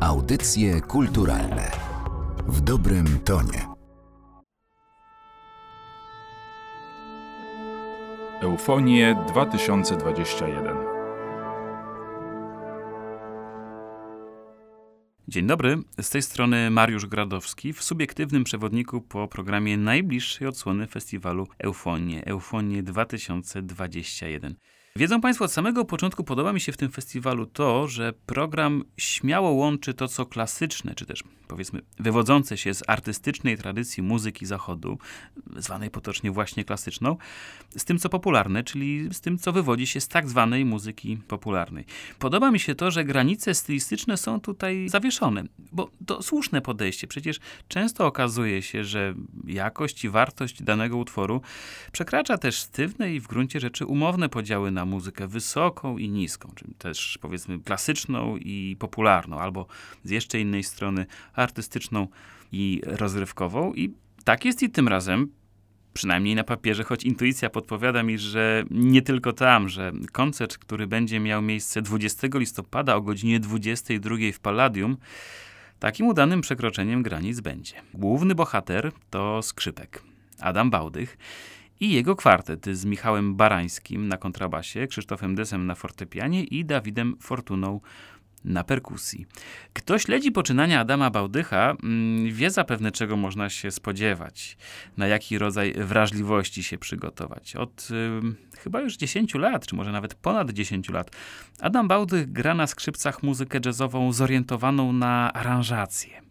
Audycje kulturalne w dobrym tonie. Eufonie 2021 Dzień dobry, z tej strony Mariusz Gradowski w subiektywnym przewodniku po programie najbliższej odsłony festiwalu Eufonie, Eufonie 2021. Wiedzą Państwo, od samego początku podoba mi się w tym festiwalu to, że program śmiało łączy to, co klasyczne, czy też powiedzmy wywodzące się z artystycznej tradycji muzyki zachodu, zwanej potocznie właśnie klasyczną, z tym, co popularne, czyli z tym, co wywodzi się z tak zwanej muzyki popularnej. Podoba mi się to, że granice stylistyczne są tutaj zawieszone, bo to słuszne podejście. Przecież często okazuje się, że jakość i wartość danego utworu przekracza też sztywne i w gruncie rzeczy umowne podziały na muzykę wysoką i niską, czyli też powiedzmy klasyczną i popularną, albo z jeszcze innej strony artystyczną i rozrywkową. I tak jest i tym razem. Przynajmniej na papierze, choć intuicja podpowiada mi, że nie tylko tam, że koncert, który będzie miał miejsce 20 listopada o godzinie 22 w Palladium, takim udanym przekroczeniem granic będzie. Główny bohater to skrzypek, Adam Bałdych i jego kwartet z Michałem Barańskim na kontrabasie, Krzysztofem Desem na fortepianie i Dawidem Fortuną na perkusji. Kto śledzi poczynania Adama Bałdycha, mm, wie zapewne, czego można się spodziewać, na jaki rodzaj wrażliwości się przygotować. Od y, chyba już 10 lat, czy może nawet ponad 10 lat, Adam Bałdych gra na skrzypcach muzykę jazzową zorientowaną na aranżację,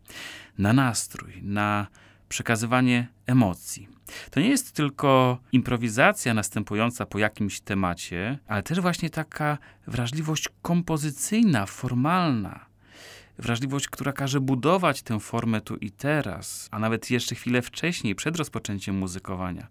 na nastrój, na przekazywanie emocji. To nie jest tylko improwizacja następująca po jakimś temacie, ale też właśnie taka wrażliwość kompozycyjna, formalna. Wrażliwość, która każe budować tę formę tu i teraz, a nawet jeszcze chwilę wcześniej, przed rozpoczęciem muzykowania.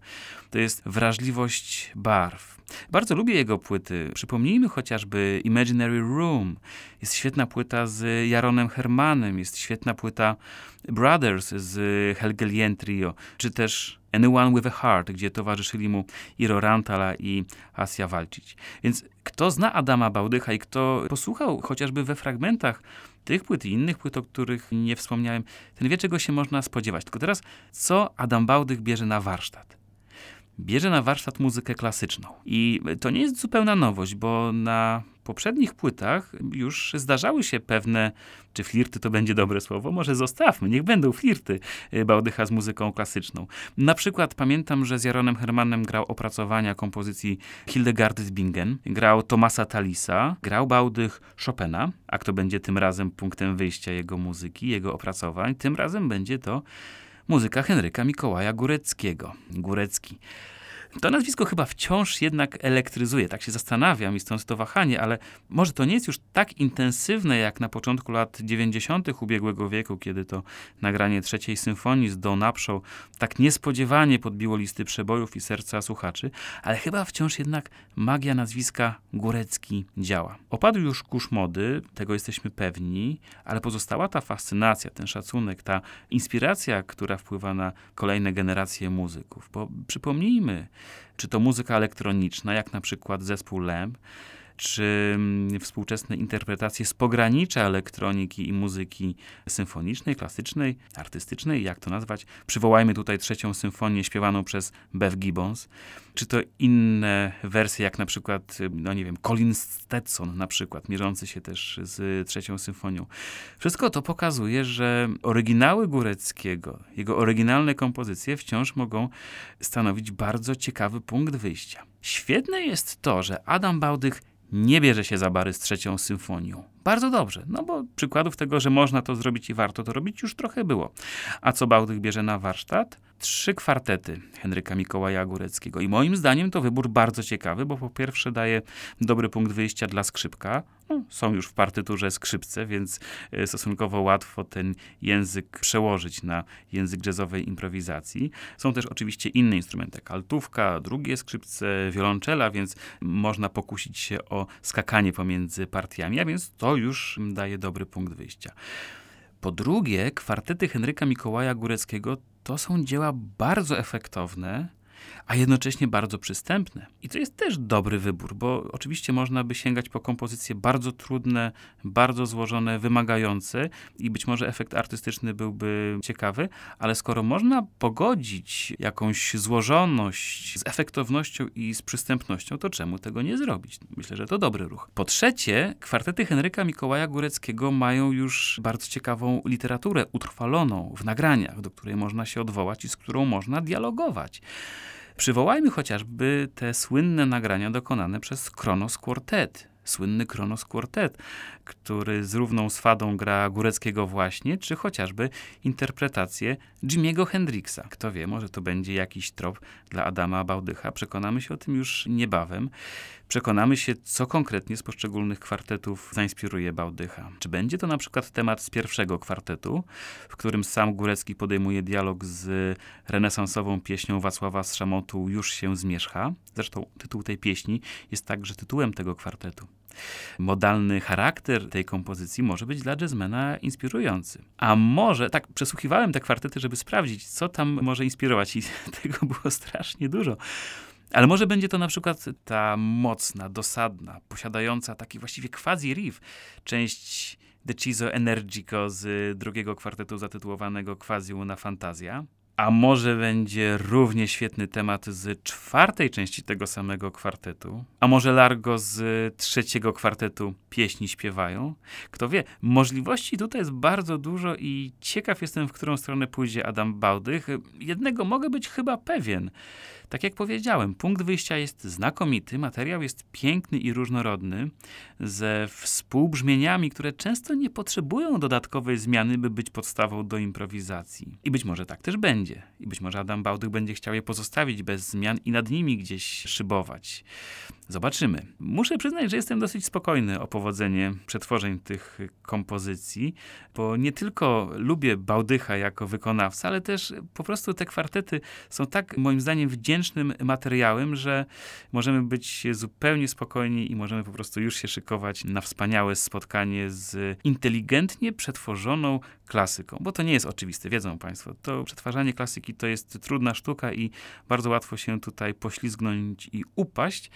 To jest wrażliwość barw. Bardzo lubię jego płyty. Przypomnijmy chociażby Imaginary Room. Jest świetna płyta z Jaronem Hermanem, jest świetna płyta Brothers z Helgelien Trio, czy też Anyone with a Heart, gdzie towarzyszyli mu Iro Rantala i Asia Walczyć. Więc kto zna Adama Bałdycha i kto posłuchał chociażby we fragmentach tych płyt i innych płyt, o których nie wspomniałem, ten wie, czego się można spodziewać. Tylko teraz, co Adam Bałdych bierze na warsztat? Bierze na warsztat muzykę klasyczną. I to nie jest zupełna nowość, bo na poprzednich płytach już zdarzały się pewne, czy flirty to będzie dobre słowo, może zostawmy, niech będą flirty y, Bałdycha z muzyką klasyczną. Na przykład pamiętam, że z Jaronem Hermanem grał opracowania kompozycji Hildegardy z Bingen, grał Tomasa Talisa, grał Bałdych Chopina, a kto będzie tym razem punktem wyjścia jego muzyki, jego opracowań, tym razem będzie to muzyka Henryka Mikołaja Góreckiego. Górecki. To nazwisko chyba wciąż jednak elektryzuje. Tak się zastanawiam i stąd to wahanie, ale może to nie jest już tak intensywne jak na początku lat 90. ubiegłego wieku, kiedy to nagranie trzeciej symfonii z Don tak niespodziewanie podbiło listy przebojów i serca słuchaczy, ale chyba wciąż jednak magia nazwiska Górecki działa. Opadł już kurz mody, tego jesteśmy pewni, ale pozostała ta fascynacja, ten szacunek, ta inspiracja, która wpływa na kolejne generacje muzyków. Bo przypomnijmy, czy to muzyka elektroniczna, jak na przykład zespół Lamp, czy mm, współczesne interpretacje z pogranicza elektroniki i muzyki symfonicznej, klasycznej, artystycznej, jak to nazwać. Przywołajmy tutaj trzecią symfonię śpiewaną przez Bev Gibbons, czy to inne wersje, jak na przykład, no nie wiem, Colin Stetson na przykład, mierzący się też z trzecią symfonią. Wszystko to pokazuje, że oryginały Góreckiego, jego oryginalne kompozycje wciąż mogą stanowić bardzo ciekawy punkt wyjścia. Świetne jest to, że Adam Bałdych nie bierze się za bary z trzecią symfonią. Bardzo dobrze, no bo przykładów tego, że można to zrobić i warto to robić, już trochę było. A co Bałdych bierze na warsztat? Trzy kwartety Henryka Mikołaja Góreckiego. I moim zdaniem to wybór bardzo ciekawy, bo po pierwsze daje dobry punkt wyjścia dla skrzypka. No, są już w partyturze skrzypce, więc e, stosunkowo łatwo ten język przełożyć na język jazzowej improwizacji. Są też oczywiście inne instrumenty, altówka, drugie skrzypce, wiolonczela, więc można pokusić się o skakanie pomiędzy partiami, a więc to już daje dobry punkt wyjścia. Po drugie, kwartety Henryka Mikołaja Góreckiego to są dzieła bardzo efektowne, a jednocześnie bardzo przystępne. I to jest też dobry wybór, bo oczywiście można by sięgać po kompozycje bardzo trudne, bardzo złożone, wymagające i być może efekt artystyczny byłby ciekawy, ale skoro można pogodzić jakąś złożoność z efektownością i z przystępnością, to czemu tego nie zrobić? Myślę, że to dobry ruch. Po trzecie, kwartety Henryka Mikołaja Góreckiego mają już bardzo ciekawą literaturę utrwaloną w nagraniach, do której można się odwołać i z którą można dialogować. Przywołajmy chociażby te słynne nagrania dokonane przez Kronos Quartet, słynny Kronos Quartet, który z równą swadą gra Góreckiego właśnie, czy chociażby interpretację Jimiego Hendrixa. Kto wie, może to będzie jakiś trop dla Adama Bałdycha. Przekonamy się o tym już niebawem. Przekonamy się, co konkretnie z poszczególnych kwartetów zainspiruje Bałdycha. Czy będzie to na przykład temat z pierwszego kwartetu, w którym sam Górecki podejmuje dialog z renesansową pieśnią Wacława Strzamotu Już się zmierzcha. Zresztą tytuł tej pieśni jest także tytułem tego kwartetu modalny charakter tej kompozycji może być dla jazzmana inspirujący. A może, tak przesłuchiwałem te kwartety, żeby sprawdzić, co tam może inspirować i tego było strasznie dużo. Ale może będzie to na przykład ta mocna, dosadna, posiadająca taki właściwie quasi-riff, część Deciso Energico z drugiego kwartetu zatytułowanego Quasi una Fantazja. A może będzie równie świetny temat z czwartej części tego samego kwartetu? A może Largo z trzeciego kwartetu pieśni śpiewają? Kto wie, możliwości tutaj jest bardzo dużo i ciekaw jestem, w którą stronę pójdzie Adam Bałdych. Jednego mogę być chyba pewien. Tak jak powiedziałem, punkt wyjścia jest znakomity, materiał jest piękny i różnorodny, ze współbrzmieniami, które często nie potrzebują dodatkowej zmiany, by być podstawą do improwizacji. I być może tak też będzie. I być może Adam Bałdych będzie chciał je pozostawić bez zmian i nad nimi gdzieś szybować. Zobaczymy. Muszę przyznać, że jestem dosyć spokojny o powodzenie przetworzeń tych kompozycji, bo nie tylko lubię Bałdycha jako wykonawca, ale też po prostu te kwartety są tak moim zdaniem wdzięcznym materiałem, że możemy być zupełnie spokojni i możemy po prostu już się szykować na wspaniałe spotkanie z inteligentnie przetworzoną klasyką, bo to nie jest oczywiste, wiedzą Państwo. To przetwarzanie klasyki to jest trudna sztuka i bardzo łatwo się tutaj poślizgnąć i upaść,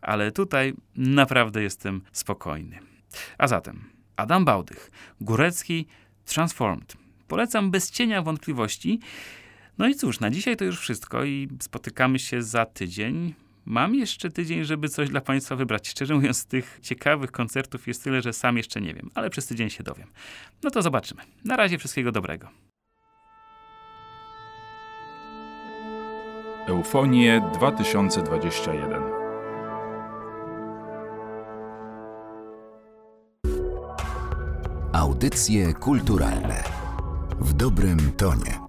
ale tutaj naprawdę jestem spokojny. A zatem Adam Bałdych, Górecki, Transformed. Polecam bez cienia wątpliwości. No i cóż, na dzisiaj to już wszystko i spotykamy się za tydzień. Mam jeszcze tydzień, żeby coś dla Państwa wybrać. Szczerze mówiąc, tych ciekawych koncertów jest tyle, że sam jeszcze nie wiem, ale przez tydzień się dowiem. No to zobaczymy. Na razie wszystkiego dobrego. Eufonie 2021 Audycje kulturalne w dobrym tonie.